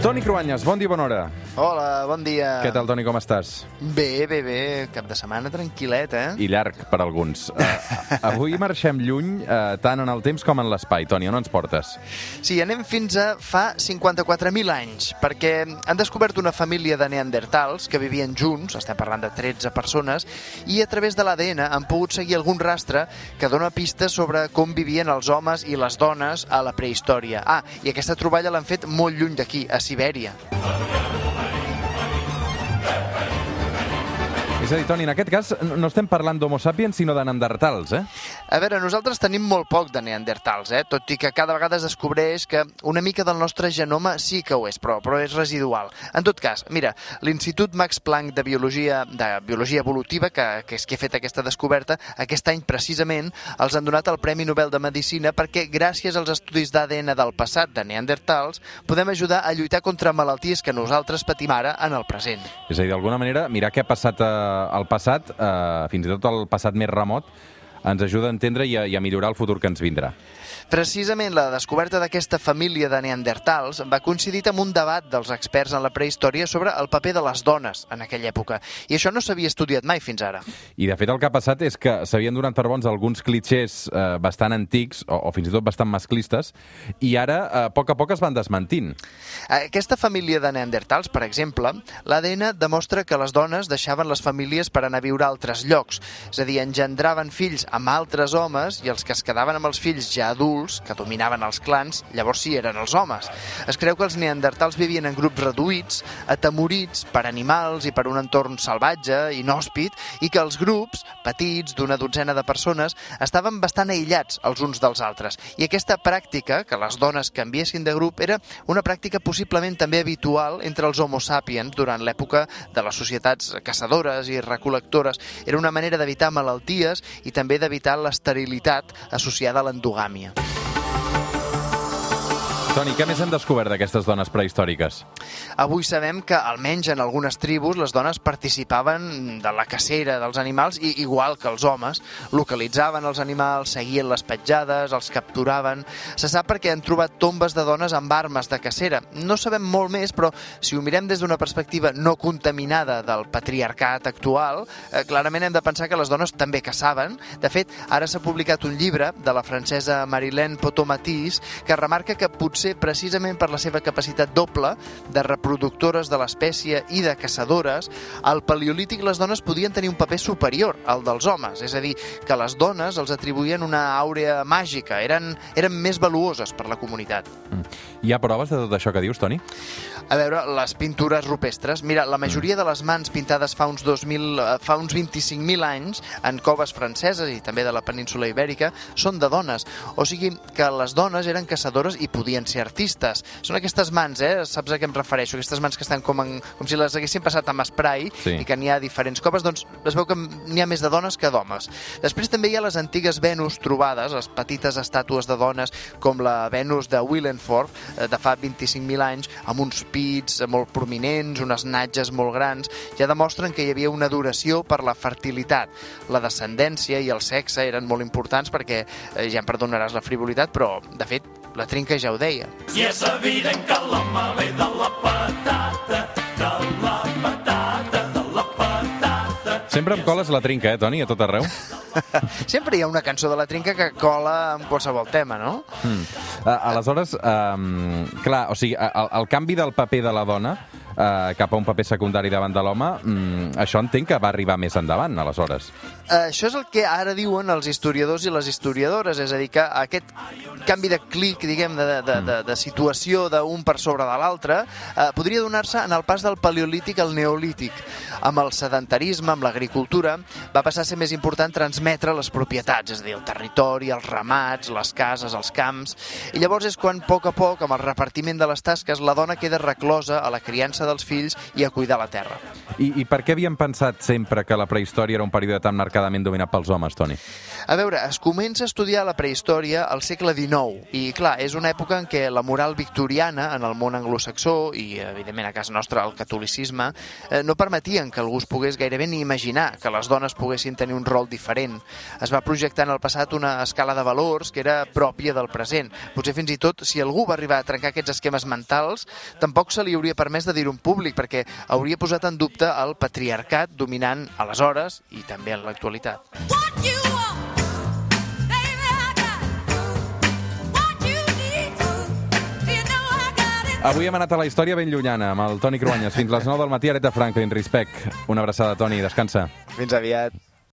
Toni Cruanyes, bon dia, bona hora. Hola, bon dia. Què tal, Toni, com estàs? Bé, bé, bé. Cap de setmana tranquil·let, eh? I llarg per alguns. Uh, avui marxem lluny, uh, tant en el temps com en l'espai. Toni, on ens portes? Sí, anem fins a fa 54.000 anys, perquè han descobert una família de neandertals que vivien junts, estem parlant de 13 persones, i a través de l'ADN han pogut seguir algun rastre que dona pistes sobre com vivien els homes i les dones a la prehistòria. Ah, i aquesta troballa l'han fet molt lluny d'aquí, a Sibèria. És a dir, Toni, en aquest cas no estem parlant d'homo sapiens, sinó de neandertals, eh? A veure, nosaltres tenim molt poc de neandertals, eh? tot i que cada vegada es descobreix que una mica del nostre genoma sí que ho és, però, però és residual. En tot cas, mira, l'Institut Max Planck de Biologia, de Biologia Evolutiva, que, que és qui ha fet aquesta descoberta, aquest any precisament els han donat el Premi Nobel de Medicina perquè gràcies als estudis d'ADN del passat de neandertals podem ajudar a lluitar contra malalties que nosaltres patim ara en el present. És a dir, d'alguna manera, mirar què ha passat eh, al passat, eh, fins i tot el passat més remot, ens ajuda a entendre i a, i a millorar el futur que ens vindrà. Precisament la descoberta d'aquesta família de neandertals va coincidir amb un debat dels experts en la prehistòria sobre el paper de les dones en aquella època. I això no s'havia estudiat mai fins ara. I, de fet, el que ha passat és que s'havien donat per bons alguns clitxers eh, bastant antics, o, o fins i tot bastant masclistes, i ara, eh, a poc a poc, es van desmentint. Aquesta família de neandertals, per exemple, l'ADN demostra que les dones deixaven les famílies per anar a viure a altres llocs. És a dir, engendraven fills amb altres homes i els que es quedaven amb els fills ja adults, que dominaven els clans, llavors sí eren els homes. Es creu que els neandertals vivien en grups reduïts, atemorits per animals i per un entorn salvatge, inhòspit, i que els grups, petits, d'una dotzena de persones, estaven bastant aïllats els uns dels altres. I aquesta pràctica, que les dones canviessin de grup, era una pràctica possiblement també habitual entre els homo sapiens durant l'època de les societats caçadores i recol·lectores. Era una manera d'evitar malalties i també d'evitar l'esterilitat associada a l'endogàmia. Toni, què més hem descobert d'aquestes dones prehistòriques? Avui sabem que, almenys en algunes tribus, les dones participaven de la cacera dels animals, i, igual que els homes. Localitzaven els animals, seguien les petjades, els capturaven... Se sap perquè han trobat tombes de dones amb armes de cacera. No sabem molt més, però si ho mirem des d'una perspectiva no contaminada del patriarcat actual, eh, clarament hem de pensar que les dones també caçaven. De fet, ara s'ha publicat un llibre de la francesa Marilène Potomatís que remarca que potser precisament per la seva capacitat doble de reproductores de l'espècie i de caçadores, al paleolític les dones podien tenir un paper superior al dels homes, és a dir, que les dones els atribuïen una àurea màgica, eren, eren més valuoses per la comunitat. Mm. Hi ha proves de tot això que dius, Toni? A veure, les pintures rupestres. Mira, la majoria de les mans pintades fa uns, 2000, fa uns 25.000 anys en coves franceses i també de la península ibèrica són de dones. O sigui que les dones eren caçadores i podien ser artistes. Són aquestes mans, eh? Saps a què em refereixo? Aquestes mans que estan com, en, com si les haguessin passat amb spray Sí. i que n'hi ha diferents coves, doncs es veu que n'hi ha més de dones que d'homes. Després també hi ha les antigues Venus trobades, les petites estàtues de dones com la Venus de Willenforth, eh, de fa 25.000 anys, amb uns pits molt prominents, unes natges molt grans, ja demostren que hi havia una duració per la fertilitat. La descendència i el sexe eren molt importants perquè, eh, ja em perdonaràs la frivolitat, però, de fet, la trinca ja ho deia. I és evident que l'home ve de la Sempre em coles la trinca, eh, Toni, a tot arreu? Sempre hi ha una cançó de la trinca que cola amb qualsevol tema, no? Mm. Uh, aleshores, um, clar, o sigui, el, el canvi del paper de la dona uh, cap a un paper secundari davant de l'home, mm, això entenc que va arribar més endavant, aleshores. Eh, això és el que ara diuen els historiadors i les historiadores, és a dir, que aquest canvi de clic, diguem, de, de, de, de situació d'un per sobre de l'altre, eh, podria donar-se en el pas del paleolític al neolític. Amb el sedentarisme, amb l'agricultura, va passar a ser més important transmetre les propietats, és a dir, el territori, els ramats, les cases, els camps... I llavors és quan, a poc a poc, amb el repartiment de les tasques, la dona queda reclosa a la criança dels fills i a cuidar la terra. I, I per què havien pensat sempre que la prehistòria era un període tan marcadament dominat pels homes, Toni? A veure, es comença a estudiar la prehistòria al segle XIX i, clar, és una època en què la moral victoriana en el món anglosaxó i, evidentment, a casa nostra el catolicisme eh, no permetien que algú es pogués gairebé ni imaginar que les dones poguessin tenir un rol diferent. Es va projectar en el passat una escala de valors que era pròpia del present. Potser fins i tot, si algú va arribar a trencar aquests esquemes mentals, tampoc se li hauria permès de dir-ho en públic, perquè hauria posat en dubte el patriarcat dominant aleshores i també en l'actualitat. What you. Avui hem anat a la història ben llunyana amb el Toni Cruanyes. Fins les 9 del matí, Areta Franklin, Respect. Una abraçada, Toni, descansa. Fins aviat.